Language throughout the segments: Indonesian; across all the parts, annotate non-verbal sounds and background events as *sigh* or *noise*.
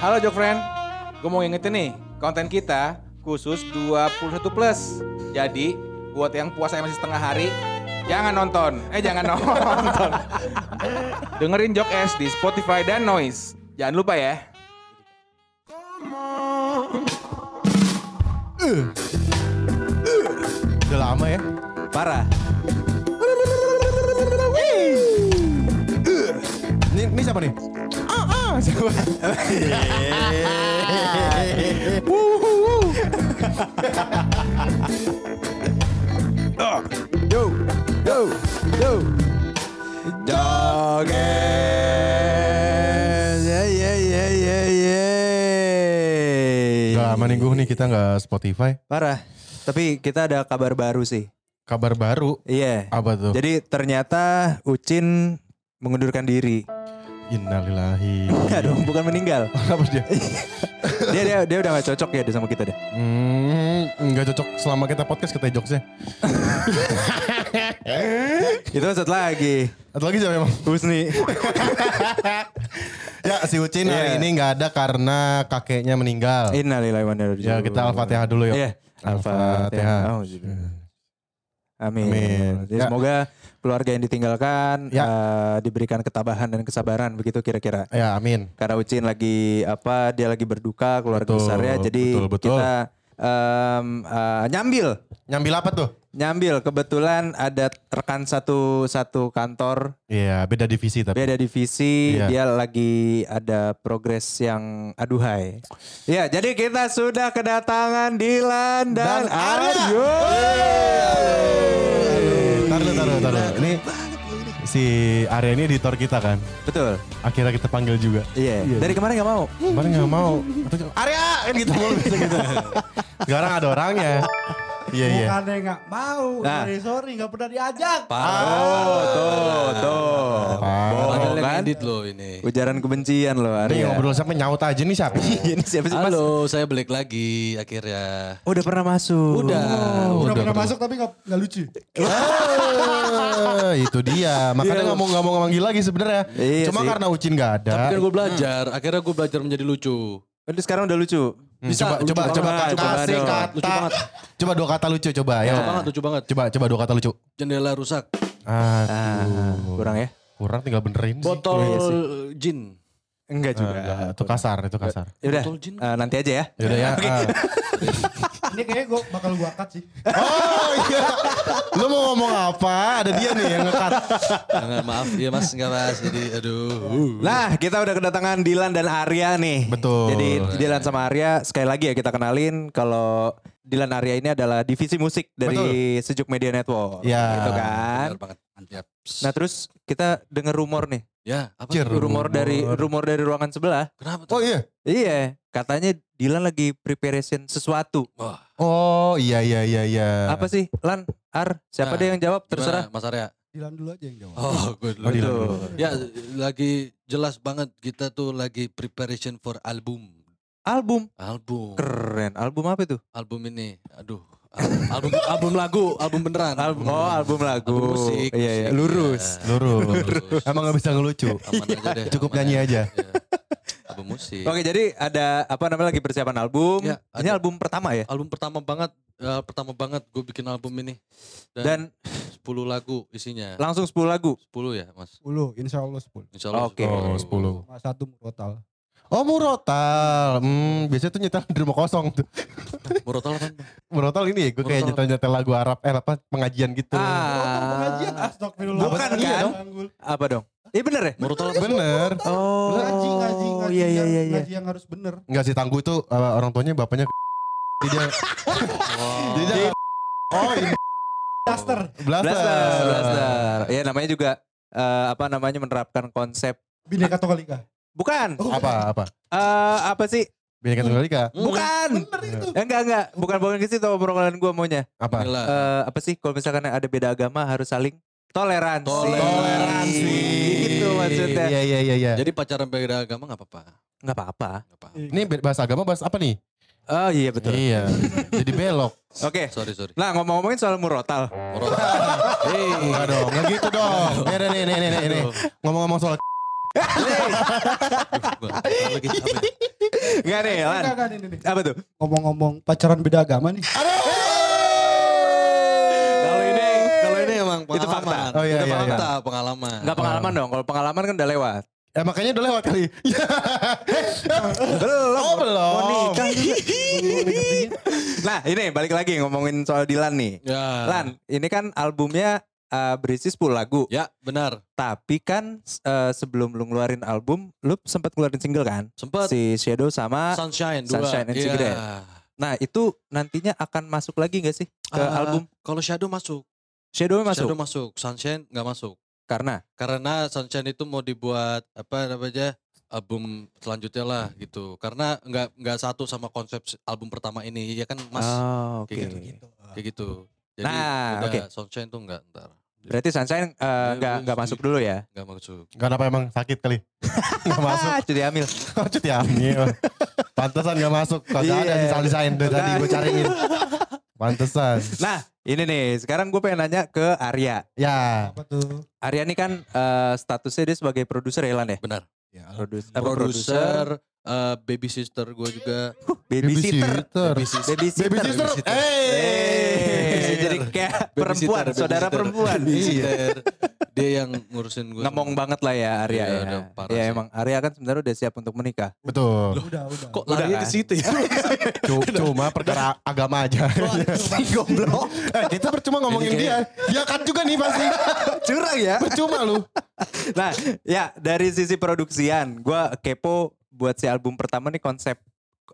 Halo Jok Friend, gue mau ngingetin nih, konten kita khusus 21 plus. Jadi, buat yang puasa masih setengah hari, jangan nonton. Eh, jangan *laughs* nonton. Dengerin Jok S di Spotify dan Noise. Jangan lupa ya. Udah lama ya. Parah. Ini, ini siapa nih? Siapa? Yo, yo, yo. Joget. Ya, ya, ya, ya, ya. Udah lama nih kita nggak Spotify. Parah. Tapi kita ada kabar baru sih. Kabar baru. Iya. Apa tuh? Jadi ternyata Ucin mengundurkan diri. Innalillahi. Enggak dong, bukan meninggal. *laughs* Apa dia? *laughs* Dia dia dia udah gak cocok ya sama kita deh. Hmm, nggak cocok selama kita podcast kita jokesnya. *laughs* Itu satu lagi. Atau lagi siapa emang? Husni. Ya si Ucin hari Iya. ini nggak ada karena kakeknya meninggal. Innalillahi wa inna ilaihi Ya kita al-fatihah dulu yuk. Iya. Al-Fatihah. Oh, Amin. Amin. Jadi Ya. semoga keluarga yang ditinggalkan Ya. eh, diberikan ketabahan dan kesabaran begitu kira-kira. Ya amin. Karena Ucin lagi apa dia lagi berduka keluarga Betul, besarnya jadi betul, betul. kita em, eh, nyambil Nyambil apa tuh? Nyambil kebetulan ada rekan satu satu kantor Iya beda divisi tapi. beda divisi Iya. dia lagi ada progres yang aduhai. Ya jadi kita sudah kedatangan Dilan dan, Dan. Aryo. Taruh, taruh, taruh. Ini si Arya ini editor kita kan. Betul. Akhirnya kita panggil juga. Iya. Dari kemarin nggak mau. Kemarin nggak mau. Arya kan gitu mulu *laughs* gitu. Sekarang ada orangnya. Iya iya. Bukannya nggak mau, Nah. sorry sorry nggak pernah diajak. Oh, tuh, tuh. Parah. Bohong kan? edit loh ini. Ujaran kebencian loh Ini Arya. ngobrol sampai nyaut aja nih siapa sih? *laughs* Ini siapa sih Mas? Halo, saya balik lagi akhirnya. Oh, udah pernah masuk. Udah, Udah pernah pernah. masuk tapi nggak nggak lucu. Ah, itu dia. *laughs* Makanya nggak mau nggak mau manggil lagi sebenarnya. Iya Cuma sih. karena Ucin nggak ada. Tapi kan gue belajar, akhirnya gue belajar menjadi lucu. Berarti sekarang udah lucu. Hmm, Bisa, coba lucu coba banget, coba lucu kasih banget. kata. Lucu banget. Coba dua kata lucu coba ya. Lucu banget, lucu banget. Coba coba dua kata lucu. Jendela rusak. Ah, Aduh. kurang ya? Kurang tinggal benerin sih. Botol Iya sih. jin. Enggak juga. enggak, itu kasar, itu kasar. Yaudah, Botol jin. eh, nanti aja ya. Yaudah ya. ah. *laughs* Ini kayaknya gue bakal gue cut sih. Oh iya. Lu mau ngomong apa? Ada dia nih yang ngekat. Enggak, maaf ya mas, enggak mas. Jadi aduh. Nah, kita udah kedatangan Dilan dan Arya nih. Betul. Jadi Dilan sama Arya sekali lagi ya kita kenalin kalau Dilan Arya ini adalah divisi musik dari Sejuk Media Network. Ya. Gitu kan. Mantap. Nah, terus kita dengar rumor nih. Ya, apa? Cir. Rumor, Rumor. dari rumor dari ruangan sebelah. Kenapa tuh? Oh iya. Iya, katanya Dilan lagi preparation sesuatu. Wah, Oh iya iya iya iya. Apa sih? Lan, Ar, siapa Nah, deh yang jawab? Terserah. Mas Arya. Dilan dulu aja yang jawab. Oh, gue dulu. Oh, Dilan dulu. Ya, lagi jelas banget kita tuh lagi preparation for album. Album. Album. Keren. Album apa itu? Album ini. Aduh. al- Album album lagu, album beneran. Album, oh, album lagu. Album musik. Iya, iya. musik, Lurus. ya. Lurus. Lurus. Emang gak bisa ngelucu. Aman aja deh. Cukup aman nyanyi aja. Iya. Album musik. Oke, jadi ada apa namanya lagi persiapan album. Ya, Ini ada. album pertama ya? Album pertama banget, eh, pertama banget gue bikin album ini. Dan 10 lagu isinya. langsung 10 lagu. 10 ya, Mas. 10, insya Allah 10. Insya Allah. Oke. Oh, 10. Cuma satu total. Oh murotal. Hmm, biasanya tuh nyetel di rumah kosong tuh. Murotal apa? Murotal ini ya, gue kayak Murotal. nyetel-nyetel lagu Arab, eh apa, pengajian gitu. Ah. pengajian astagfirullah. Bukan Iya kan? Apa dong? Iya bener ya? Murotal apa? Bener. Oh, Ngaji, ngaji, ngaji. Iya, iya, yang- iya. iya. Ngaji yang harus bener. Enggak sih, Tangguh itu uh, orang tuanya bapaknya *laughs* Jadi dia, jadi dia Oh ini. Blaster. Blaster, Blaster. Ya namanya juga eh, apa namanya menerapkan konsep Bineka Tunggal Ika. Bukan Apa, apa? eh apa sih Bineka Tunggal Ika. bukan Bener itu. Eh, enggak enggak bukan bukan ke situ obrolan gue maunya Apa? Eh, apa sih kalau misalkan ada beda agama harus saling toleransi Toleransi. gitu maksudnya Iya, iya, iya, iya. Jadi pacaran beda agama gak apa-apa. nggak apa-apa. Ini bahas agama, bahas apa nih? oh iya betul Iya. Jadi belok. oke Sorry, sorry. nah ngomong-ngomongin soal murotal Murotal. Hei. Enggak dong, enggak gitu dong. Nih, nih, nih, nih, nih. Ngomong-ngomong soal Enggak nih, Lan. Apa tuh? Ngomong-ngomong pacaran beda agama nih. Kalau ini, kalau ini emang Itu fakta. pengalaman. Oh, iya, itu iya, iya. fakta, pengalaman. Enggak pengalaman dong. Kalau pengalaman kan udah lewat. Eh makanya udah lewat kali. *laughs* Belum. Oh belum. Mau nikah juga. *laughs* Nah, ini balik lagi ngomongin soal Dilan nih. Ya. Lan, ini kan albumnya uh, berisi 10 lagu. Ya, benar. Tapi kan uh, sebelum lu ngeluarin album, lu sempat ngeluarin single kan? Sempet Si Shadow sama Sunshine dua. Sunshine and Iya. Cigarette. Nah, itu nantinya akan masuk lagi gak sih ke Ah, album? Kalau Shadow masuk. Shadow masuk Shadow masuk. Sunshine nggak masuk. karena Karena Sunshine itu mau dibuat apa namanya album selanjutnya lah gitu. Karena nggak nggak satu sama konsep album pertama ini ya kan Mas Oh, oke. kayak gitu. Gitu. kayak gitu. Jadi Nah, udah oke. Sunshine tuh nggak ntar Berarti Sunshine uh, Iya, nggak gue nggak masuk dulu ya? nggak masuk. Gak apa emang sakit kali. *laughs* gak masuk. Ah, cuti hamil. Oh cuti hamil. Pantesan gak masuk. Ada Iya. di desain dari tadi gue cariin. Pantesan. Nah, ini nih, sekarang gue pengen nanya ke Arya. Ya. Apa tuh? Arya ini kan eh, statusnya dia sebagai produser ya Lan ya? Benar. Ya, Produs apa, Produser, eh, baby sister gue juga. babysitter. Babysitter. Babysitter. Baby sister. Babysitter. Eh, jadi kayak perempuan, Babysitter, saudara babysitter. perempuan. Babysitter. Dia yang ngurusin gue. Ngomong banget lah ya Arya Iya, ya. Ya sih. emang Arya kan sebenarnya udah siap untuk menikah. Betul. Udah, udah. Kok Udah lari kan? ke situ ya? *laughs* Cu- Cuma perkara agama aja. *laughs* Goblok. Eh, kita percuma ngomongin Jadi dia. Dia kan juga nih pasti. *laughs* Curang ya. Percuma lu. Nah, ya dari sisi produksian, gue kepo buat si album pertama nih konsep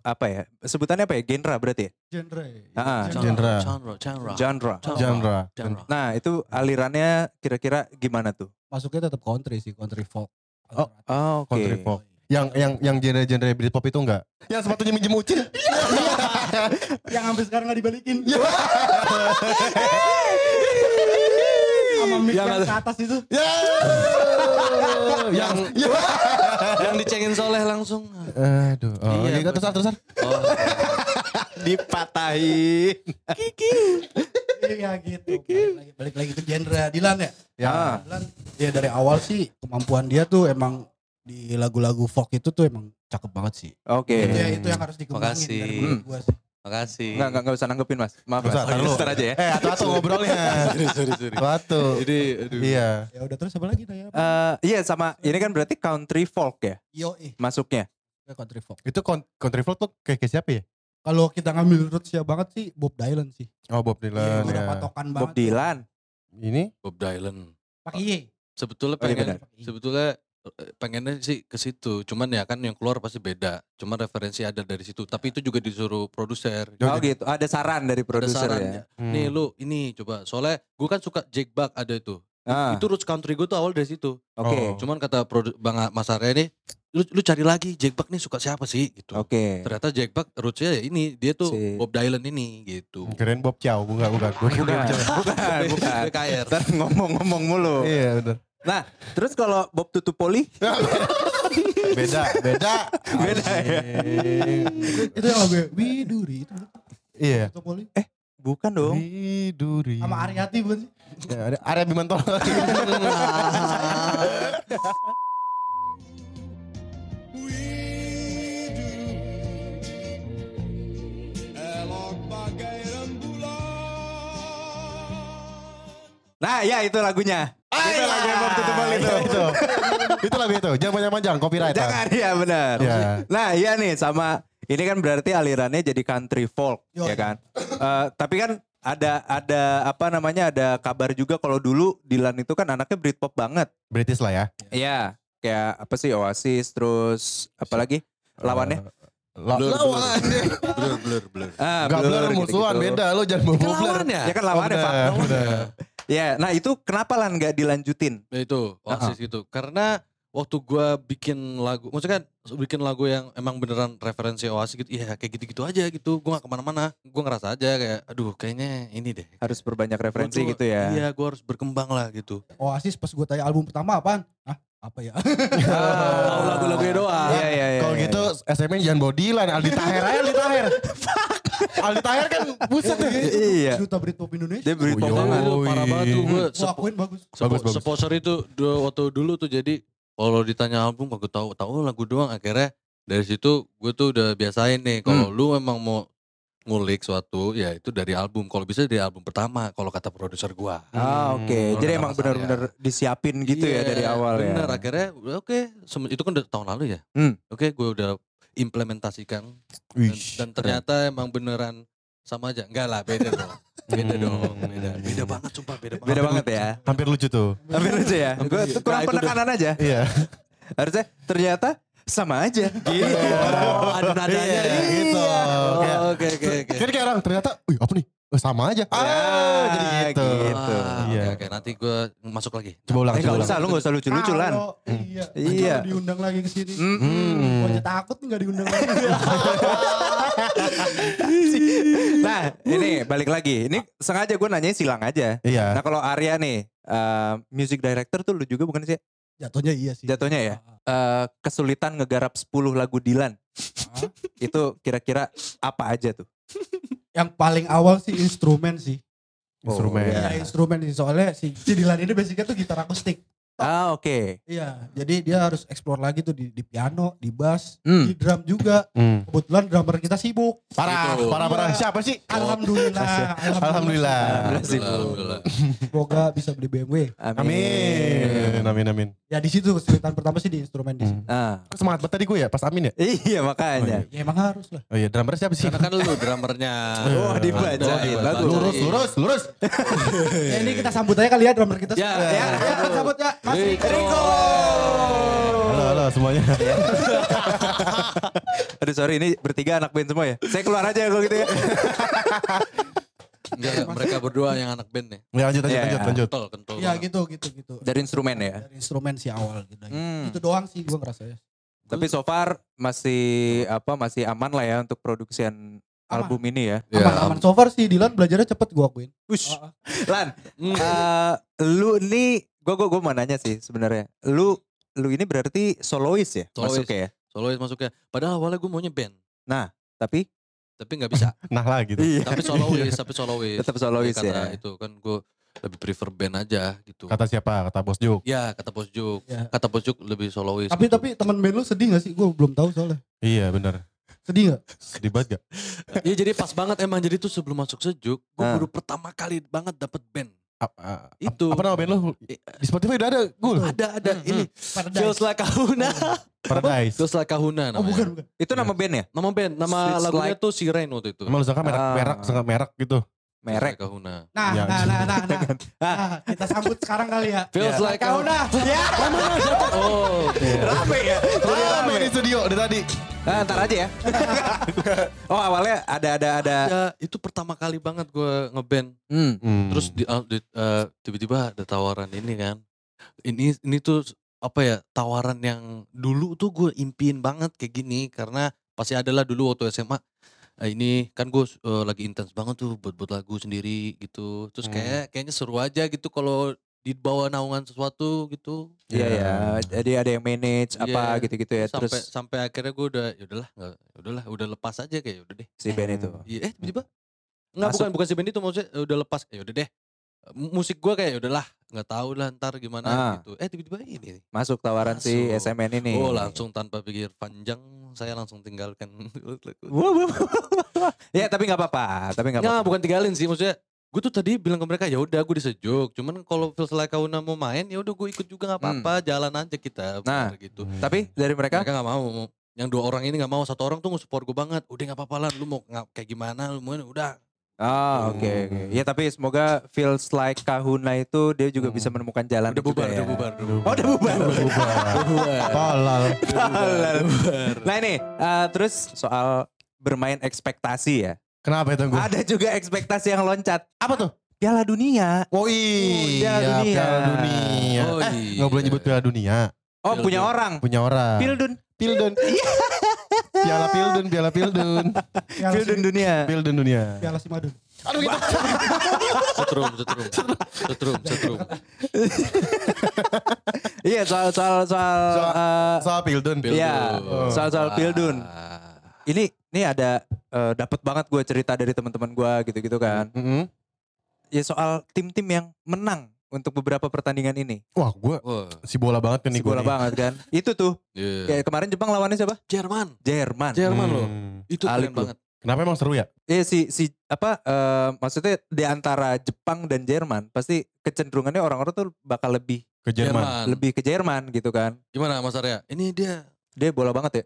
apa ya? Sebutannya apa ya? Genre berarti ya? Genre. Ah, Genre. Genre. Genre. Genre. Genre. Genre. Nah, itu alirannya kira-kira gimana tuh? Masuknya tetap country sih, country folk. Oh, Oh, oke. Country folk. Yang yang yang genre-genre Britpop itu enggak? Yang sepatunya minjem ucil. *laughs* Yang sampai sekarang gak dibalikin. Sama mic Yang yang ke atas itu. Ya. *laughs* yang ya. Yang dicengin soleh langsung. Aduh. Oh, Iya, iya, terus terus. Oh, *laughs* Dipatahin. Iya gitu. Balik lagi, balik lagi ke genre Dilan ya. Ya. Ah. Dilan ya dari awal sih kemampuan dia tuh emang di lagu-lagu folk itu tuh emang cakep banget sih. Oke. Itu ya itu yang harus dikembangin Makasih. dari gua sih. Makasih. Enggak, enggak, enggak usah nanggepin mas. Maaf mas. usah, lu. Ntar aja ya. Eh, atu-atu ngobrolnya. *laughs* sorry, sorry, sorry. Atu. Jadi, aduh. Iya. Ya udah terus apa lagi Naya? Eh, iya sama, ini kan berarti country folk ya Yo eh masuknya. country folk. Itu country folk tuh kayak, kayak siapa ya? Kalau kita ngambil rootsnya banget sih Bob Dylan sih. Oh, Bob Iya, Dylan udah ya. patokan Bob banget. Dylan. Ini Bob Dylan. Pakai Y. Sebetulnya Oh, iya pengen, sebetulnya eh, pengennya sih ke situ. Cuman ya kan yang keluar pasti beda. Cuman referensi ada dari situ. Tapi itu juga disuruh produser. Oh gitu. Ada saran dari Ada produser saran ya. ya. Nih lu ini coba. Soalnya gue kan suka Jack Buck ada itu. Ah, Itu roots country gue tuh awal dari situ. Oke. Oh. Cuman kata produ- Bang Mas Arya nih, lu, lu cari lagi Jack Buck nih suka siapa sih gitu. Oke. Ternyata Jack Buck rootsnya ya ini, dia tuh Si- Bob Dylan ini gitu. Keren Bob Chow, bukan bukan. Gua kira Bukan, Bob Chow. bukan, *laughs* bukan. BKR. Ntar ngomong-ngomong mulu. Iya, benar. Nah, terus kalau Bob Tutupoli? *laughs* Beda, beda. Beda ya? Itu yang lagu Widuri itu. Iya. Itu Poli. Bukan dong. Widuri. Sama Aryati bukan sih? Ya, ada Arya Bimantoro. *laughs* Nah, ya itu lagunya. Itu iya. lagunya Bob Tutupoli itu. itu. itu lagu itu. Jangan panjang-panjang, copyright. Jangan, ya benar. Ya. Nah, iya nih sama ini kan berarti alirannya jadi country folk, Yo, ya iya. kan? Eh, tapi kan ada ada apa namanya ada kabar juga kalau dulu Dylan itu kan anaknya Britpop banget. British lah ya. Iya, kayak apa sih Oasis terus apalagi lawannya? La- Blur, lawan. Blur, blur, blur. Ah, Gak Blur, blur musuhan, beda lo jangan bawa Kan blur. lawan ya? Ya kan lawannya Oh, Pak. Ya, nah itu kenapa lah nggak dilanjutin? Ya itu Oasis gitu. Karena waktu gua bikin lagu, maksudnya kan bikin lagu yang emang beneran referensi Oasis gitu, iya kayak gitu-gitu aja gitu. Gua gak ke mana-mana. Gua ngerasa aja kayak, aduh kayaknya ini deh. Harus berbanyak referensi Gua gitu ya. Iya, gua harus berkembang lah gitu. Oasis pas gue tanya album pertama apaan? Hah? Apa ya? Tahu lagu-lagunya doang. Iya, iya, iya. Kalau iya. gitu SMA jangan bawa Dylan, Aldi Taher aja Aldi Taher. *laughs* Aldi Taher kan buset ya. Iya. Duta Britpop Indonesia. Dia Britpop Yoi. banget. Itu parah banget tuh gue. Gua akuin bagus. Bagus, bagus. Sponsor itu waktu dulu tuh jadi kalau ditanya album aku tahu tahu lagu doang akhirnya dari situ gue tuh udah biasain nih kalau lu memang mau ngulik suatu ya itu dari album kalau bisa dari album pertama kalau kata produser gua Ah oke, Hmm, jadi emang benar-benar disiapin gitu ya Iya, dari awal ya. bener akhirnya udah oke Sem- itu kan udah tahun lalu ya Hmm. oke gue udah implementasikan dan, ternyata emang beneran sama aja enggak lah beda dong *laughs* beda Hmm. dong beda beda banget sumpah beda banget Beda banget ya. hampir lucu tuh. Hampir lucu ya. Gue tuh kurang Nah, penekanan aja. Iya. Harusnya ternyata sama aja. Gitu. oh ada nadanya Iya, gitu. Kayak- oke oke oke Kan kayak orang ternyata? Oh, sama aja. Ah, Ya, jadi gitu. gitu. Ah, Iya. oke oke nanti gue masuk lagi Coba ulang, Eh coba gak ulang. usah, lu gak usah lucu-lucu lan. Kalau- Iya. Iya. Kalau diundang lagi ke sini. Hmm. Hmm. Takut nih gak diundang lagi. *laughs* *laughs* Nah ini balik lagi. Ini sengaja gue nanya silang aja. Iya. Nah kalau Arya nih, eh, music director tuh lu juga bukan sih? Jatuhnya iya sih. Jatuhnya ya? Eh, kesulitan ngegarap 10 lagu Dilan. *laughs* Itu kira-kira apa aja tuh? Yang paling awal sih instrumen sih. Instrumen. Oh, Iya iya. instrumen sih. Soalnya si, si Dilan ini basicnya tuh gitar akustik. Ah oke. Iya. Jadi dia harus explore lagi tuh di, di piano, di bass, Hmm. di drum juga. Hmm. Kebetulan drummer kita sibuk. Parah, Itu. parah, parah. Iya. Siapa sih? Alhamdulillah. Alhamdulillah. Alhamdulillah. Alhamdulillah. Semoga bisa beli BMW. Amin. Amin, amin. Ya di situ kesulitan pertama sih di instrumen di situ. Ah. Semangat banget tadi gue ya, pas amin ya? Iya makanya. Ya emang harus lah. Oh iya, drummer siapa sih? karena kan lu drummernya *laughs* Oh, dibaca. Oh, Bagus. Lurus, lurus, lurus. *laughs* Ya, ini kita sambut aja kali ya drummer kita. Ya, ya, ya. ya, kita sambut ya. Mas Rico. Rico. Halo, halo semuanya. *laughs* Aduh sorry ini bertiga anak band semua ya. Saya keluar aja kalau gitu ya. *laughs* Enggak, enggak, mereka berdua yang anak band nih Ya, lanjut, lanjut, Iya. lanjut, lanjut. kentol kentol Ya gitu gitu gitu. Dari instrumen ya. Dari instrumen sih awal gitu. Hmm. Itu doang sih gue ngerasa ya. Tapi so far masih apa masih aman lah ya untuk produksian album ini ya. Ya, Aman, aman. So far sih Dilan belajarnya cepet gue akuin. Wush. Ah, ah. Lan, eh, lu nih gua gua gua mau nanya sih sebenarnya. Lu lu ini berarti solois ya? Solois. Masuk ya? solois masuknya padahal awalnya gue maunya band Tapi tapi nggak bisa *laughs* Nah lah gitu. iya. tapi solois tapi solois Tetap solois kata ya. itu kan gue lebih prefer band aja gitu Kata siapa? Kata Bos Juk. ya kata bos Juk Ya. kata bos Juk lebih solois Tapi gitu. tapi teman band lu sedih gak sih? Gue belum tahu soalnya. Iya benar. Sedih gak? Sedih banget gak? Iya jadi pas banget emang jadi tuh sebelum masuk sejuk gue Ah. baru pertama kali banget dapet band A- Itu. Apa nama band lu? Eh, Di Spotify udah ada. Gul. ada ada Hmm, ini Paradise. Feels Like Kahuna Paradise. Feels Like Kahuna namanya Oh bukan bukan. itu nama band ya? nama band nama lagunya Like- tuh Siren waktu itu lu sangka merek, Ah. merek, sangka merek gitu. Merek. Like Kahuna Nah, Ya, nah, nah, nah, nah, *laughs* nah. Kita sambut sekarang kali ya. Feels Like Kau Kahuna nah. *laughs* Ya. oh Rame ya? Rame di studio dari tadi. Nah, ntar aja ya. *laughs* oh awalnya ada ada ada. ya itu pertama kali banget gue ngeband Hmm. Hmm. terus di, ah, di- eh, tiba-tiba ada tawaran ini kan ini ini tuh apa ya tawaran yang dulu tuh gue impiin banget kayak gini karena pasti adalah dulu waktu SMA eh, ini kan gue lagi intens banget tuh buat buat lagu sendiri gitu terus Hmm. kayak kayaknya seru aja gitu kalau di bawah naungan sesuatu gitu Iya ya. Jadi ada yang manage apa Iya. gitu-gitu ya. sampai Terus sampai akhirnya gue udah ya udahlah nggak ya udahlah udah lepas aja kayak udah deh si band itu. Iya, eh tiba-tiba Enggak Masuk. bukan bukan si band itu maksudnya eh, udah lepas ya udah deh. Musik gua kayak ya udahlah nggak tahu lah ntar gimana Ah. gitu. Eh tiba-tiba ini. Masuk tawaran si Masuk. SMN ini. Oh langsung tanpa pikir panjang saya langsung tinggalkan. *laughs* Ya tapi nggak apa-apa. Tapi nggak Nggak apa-apa. bukan tinggalin sih maksudnya. Gue tuh tadi bilang ke mereka ya udah gue disejuk. Cuman kalau Feels Like Kauna mau main ya udah gue ikut juga nggak apa-apa. Jalan aja kita. Hmm. Nah, gitu. Tapi dari mereka, Mereka nggak mau. Yang dua orang ini nggak mau. Satu orang tuh nge-support gue banget. Udah nggak apa-apa lah. Lu mau ngap kayak gimana? Lu mau udah. Oh oke oke. Ya tapi semoga feels like Kahuna itu dia juga bisa menemukan jalan Udah juga bubar, ya. udah bubar, udah bubar. Oh udah bubar. Bubar. Tolol. *laughs* Halal. nah ini eh, terus soal bermain ekspektasi ya. Kenapa itu gue? Ada juga ekspektasi yang loncat. Apa tuh? Piala Dunia. Oh iya, Piala Dunia. Piala Dunia. Oh, eh, iya. nggak boleh nyebut Piala Dunia. Oh Pildun. punya orang. Punya orang. Pildun. Pildun. *laughs* Piala Pildun, Piala Pildun. Piala Pildun dunia. Pildun dunia. Piala si Madun. Aduh gitu. *laughs* Setrum, setrum, setrum, setrum. *laughs* Iya soal soal soal. Soal- eh, Soal Pildun. Iya, Oh. soal-soal Wah. Pildun. ini ini ada eh, dapat banget gue cerita dari teman-teman gue gitu-gitu kan. Mm-mm. Ya soal tim-tim yang menang untuk beberapa pertandingan ini. Wah gue Wah, si bola banget kan nih Si bola nih. banget kan. Itu tuh. iya. Kayak kemarin Jepang lawannya siapa? Jerman. Jerman. Jerman loh. Hmm. Itu Alik keren loh. banget. Kenapa emang seru ya? Iya si si apa eh, maksudnya di antara Jepang dan Jerman pasti kecenderungannya orang-orang tuh bakal lebih Ke Jerman. lebih ke Jerman gitu kan. Gimana Mas Arya? Ini dia. Dia bola banget ya.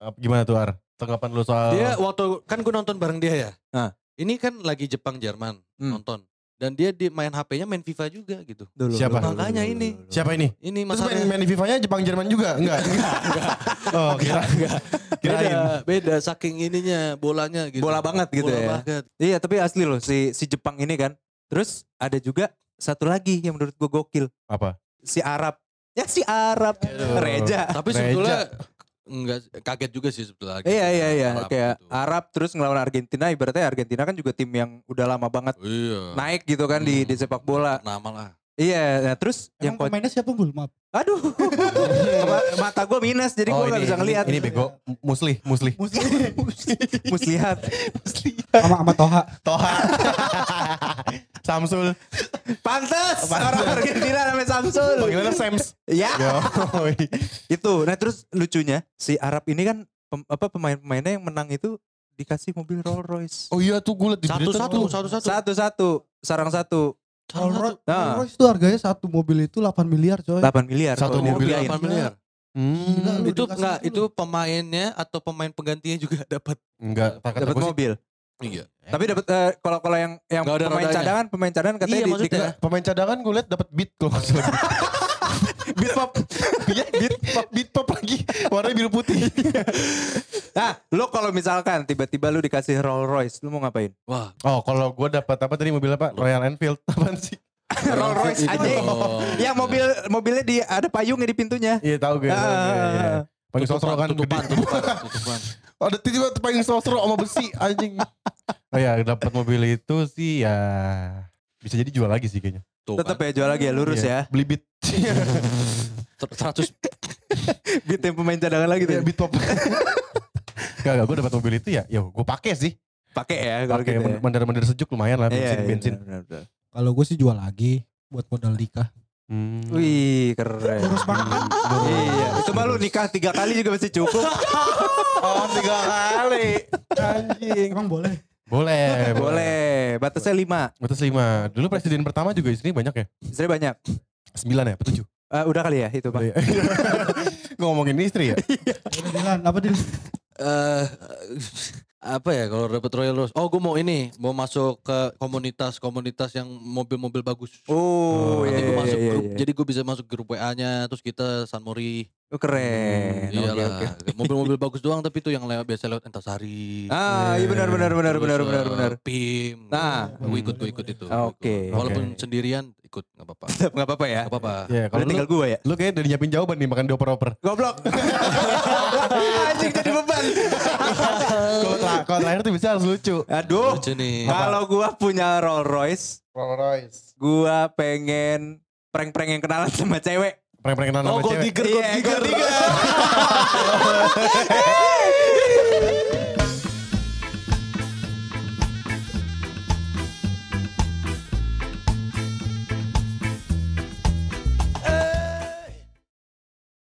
Apa- Gimana tuh Ar? Tanggapan lu soal Dia waktu kan gue nonton bareng dia ya. Ah. Ini kan lagi Jepang Jerman Hmm. nonton. Dan dia di main HP-nya main FIFA juga gitu. Dulu, Siapa? Makanya ini. siapa ini? Ini Mas Terus main, main FIFA-nya Jepang Jerman juga? *laughs* Enggak. Oh, kira kirain. Beda, beda saking ininya bolanya gitu. Bola banget gitu Bola ya. banget. Iya tapi asli loh si si Jepang ini kan. Terus ada juga satu lagi yang menurut gue gokil. Apa? Si Arab. Ya si Arab. Reja. Tapi Reja. Enggak kaget juga sih sebetulnya. Iya iya iya Arab kayak gitu. Arab terus ngelawan Argentina ibaratnya Argentina kan juga tim yang udah lama banget Iya. naik gitu kan di Hmm. di sepak bola. Nama lah. Iya, nah terus yang Emang ko- pemainnya siapa Bul? Maaf. aduh. *laughs* Ma- mata gue minus jadi gue Oh, gak ini, bisa ngelihat. Ini bego. Musli, musli. *laughs* Muslihat. Sama sama Toha. Toha. *laughs* Samsul. Pantes Pantes. orang Argentina namanya Samsul. Panggilannya Sams. Ya. Itu. Nah terus lucunya si Arab ini kan pem- apa pemain-pemainnya yang menang itu dikasih mobil Rolls Royce. Oh iya tuh gue liat di berita Satu-satu, tuh. satu-satu. Satu-satu, sarang satu. Rolls Royce- Nah. Rolls Royce itu harganya satu mobil itu 8 miliar coy. 8 miliar. Satu mobil dirupiahin. 8 miliar. Hmm. Gila. Itu enggak, itu pemainnya atau pemain penggantinya juga *laughs* dapat. Enggak, Dapat mobil. Iya. Tapi dapat eh, kalau kalau yang yang ada pemain rodanya. cadangan, pemain cadangan katanya Iya, di, maksudnya. di- Enggak, pemain cadangan gue liat dapat beat kalau *laughs* beat pop. Iya, beat pop, beat pop lagi. Warnanya biru putih. *laughs* Nah, lo kalau misalkan tiba-tiba lu dikasih Rolls Royce, lu mau ngapain? Wah, Oh, kalau gue dapat apa tadi mobil apa? Royal Enfield. *laughs* Apaan sih? Rolls Royce aja. dong. Yang mobil mobilnya di ada payungnya di pintunya. Iya tahu gue. Ah, Paling sosro kan tutupan, gede. *laughs* tutupan, tutupan. Ada tiba paling sosro sama besi anjing. Oh ya dapat mobil itu sih ya bisa jadi jual lagi sih kayaknya. Tuh Tetap kan. ya jual lagi ya lurus Iya, ya. Beli beat. *laughs* Ter- 100 *laughs* Beat yang pemain cadangan lagi Iya tuh. beat pop. Gak, gak, gue dapat mobil itu ya, ya gue pakai sih. Pakai ya kalau Pakai gitu. ya. mandar-mandar sejuk lumayan lah bensin, Iya, iya, bensin. benar, benar. Kalau gue sih jual lagi buat modal nikah. Hmm. Wih keren. Lurus banget? Iya, itu malu nikah tiga kali juga masih cukup. Oh tiga kali. Anjing. Emang boleh? Boleh, Boleh, batasnya lima. Batas lima. Dulu presiden pertama juga istri banyak ya? Istri banyak. Sembilan ya? Apa tujuh? Eh, udah kali ya itu bang. Iya. *laughs* Ngomongin istri ya? Dilan, apa Dil? eh apa ya kalau dapat Royal Rose? Oh, gue mau ini, mau masuk ke komunitas-komunitas yang mobil-mobil bagus. Oh, Nanti iya, gue iya, masuk iya, grup, iya. jadi gue bisa masuk grup WA-nya, terus kita San Mori. Oh, keren. Oke, Iyalah, *laughs* mobil-mobil bagus doang, tapi itu yang lewat biasa lewat Entasari. Ah, iya benar benar benar Terus, benar benar eh, benar. Pim. Nah. gue ikut, gue ikut itu. Oke. Ikut. Walaupun Oke. sendirian ikut, nggak apa-apa. *laughs* Enggak apa-apa ya. Nggak apa-apa. Iya, Kalau tinggal gua ya. lu kayaknya udah nyiapin jawaban nih makan dioper-oper. Goblok. *laughs* Anjing jadi beban. Kalau tra- kalau terakhir tuh bisa harus lucu. Aduh. Lucu nih. Kalau gua punya Rolls Royce, Rolls Royce. gua pengen prank-prank yang kenalan sama cewek. Prank-prank kenalan Oh, sama cewek. digger, Iya, gold digger. gold digger. *laughs*